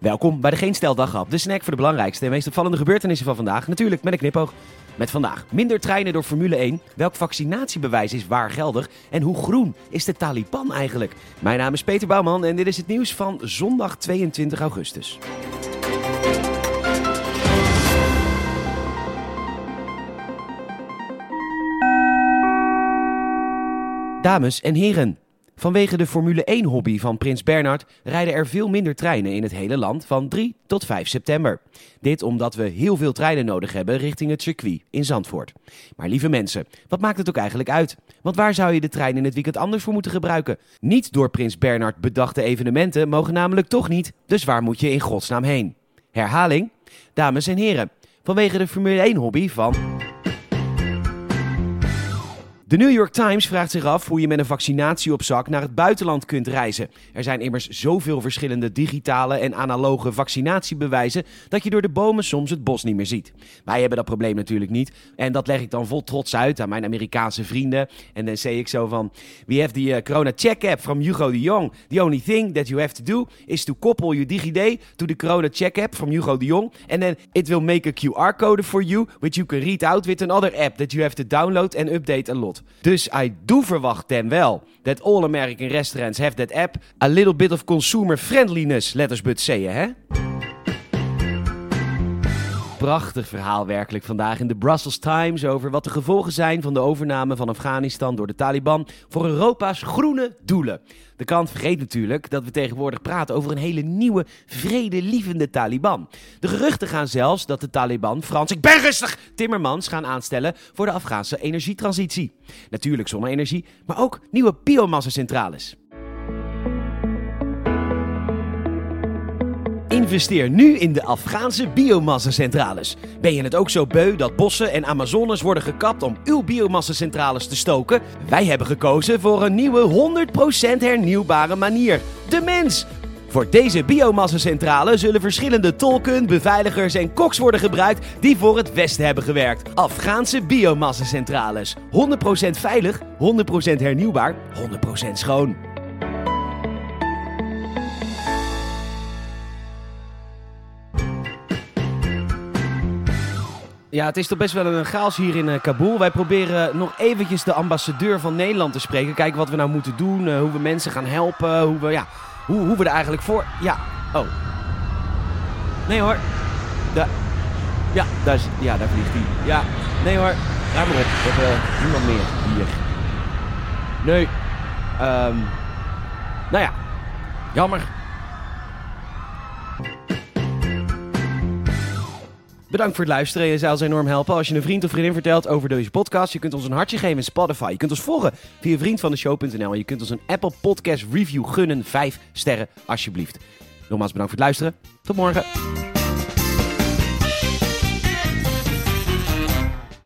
Welkom bij de Geen Stel de snack voor de belangrijkste en meest opvallende gebeurtenissen van vandaag. Natuurlijk met een knipoog. Met vandaag minder treinen door Formule 1. Welk vaccinatiebewijs is waar geldig? En hoe groen is de Taliban eigenlijk? Mijn naam is Peter Bouwman en dit is het nieuws van zondag 22 augustus. Dames en heren, vanwege de Formule 1-hobby van Prins Bernhard rijden er veel minder treinen in het hele land van 3 tot 5 september. Dit omdat we heel veel treinen nodig hebben richting het circuit in Zandvoort. Maar lieve mensen, wat maakt het ook eigenlijk uit? Want waar zou je de trein in het weekend anders voor moeten gebruiken? Niet door Prins Bernhard bedachte evenementen mogen namelijk toch niet, dus waar moet je in godsnaam heen? Herhaling, dames en heren, vanwege de Formule 1-hobby van de New York Times vraagt zich af hoe je met een vaccinatie op zak naar het buitenland kunt reizen. Er zijn immers zoveel verschillende digitale en analoge vaccinatiebewijzen dat je door de bomen soms het bos niet meer ziet. Wij hebben dat probleem natuurlijk niet en dat leg ik dan vol trots uit aan mijn Amerikaanse vrienden. En dan zeg ik zo van, we have the uh, corona check app from Hugo de Jong. The only thing that you have to do is to couple your DigiD to the corona check app from Hugo de Jong. And then it will make a QR code for you, which you can read out with another app that you have to download and update a lot. Dus I do verwacht dan wel that all American restaurants have that app. A little bit of consumer friendliness, letters but zeggen, hè? Prachtig verhaal werkelijk vandaag in de Brussels Times over wat de gevolgen zijn van de overname van Afghanistan door de Taliban voor Europa's groene doelen. De krant vergeet natuurlijk dat we tegenwoordig praten over een hele nieuwe, vredelievende Taliban. De geruchten gaan zelfs dat de Taliban Frans, ik ben rustig, Timmermans gaan aanstellen voor de Afghaanse energietransitie. Natuurlijk zonne-energie, maar ook nieuwe biomassa-centrales. Investeer nu in de Afghaanse biomassa-centrales. Ben je het ook zo beu dat bossen en Amazones worden gekapt om uw biomassa-centrales te stoken? Wij hebben gekozen voor een nieuwe 100% hernieuwbare manier. De mens! Voor deze biomassa-centrale zullen verschillende tolken, beveiligers en koks worden gebruikt die voor het Westen hebben gewerkt. Afghaanse biomassa-centrales. 100% veilig, 100% hernieuwbaar, 100% schoon. Ja, het is toch best wel een chaos hier in uh, Kabul. Wij proberen nog eventjes de ambassadeur van Nederland te spreken. Kijken wat we nou moeten doen, uh, hoe we mensen gaan helpen, hoe we, ja, hoe, hoe we er eigenlijk voor... Ja, oh. Nee hoor. Da ja, daar, is, ja, daar vliegt hij. Ja, nee hoor. Ga maar op. We hebben uh, niemand meer hier. Nee. Um, nou ja, jammer. Bedankt voor het luisteren. Je zou ons enorm helpen als je een vriend of vriendin vertelt over deze podcast. Je kunt ons een hartje geven in Spotify. Je kunt ons volgen via vriendvandeshow.nl. En je kunt ons een Apple Podcast review gunnen. Vijf sterren alsjeblieft. Nogmaals bedankt voor het luisteren. Tot morgen.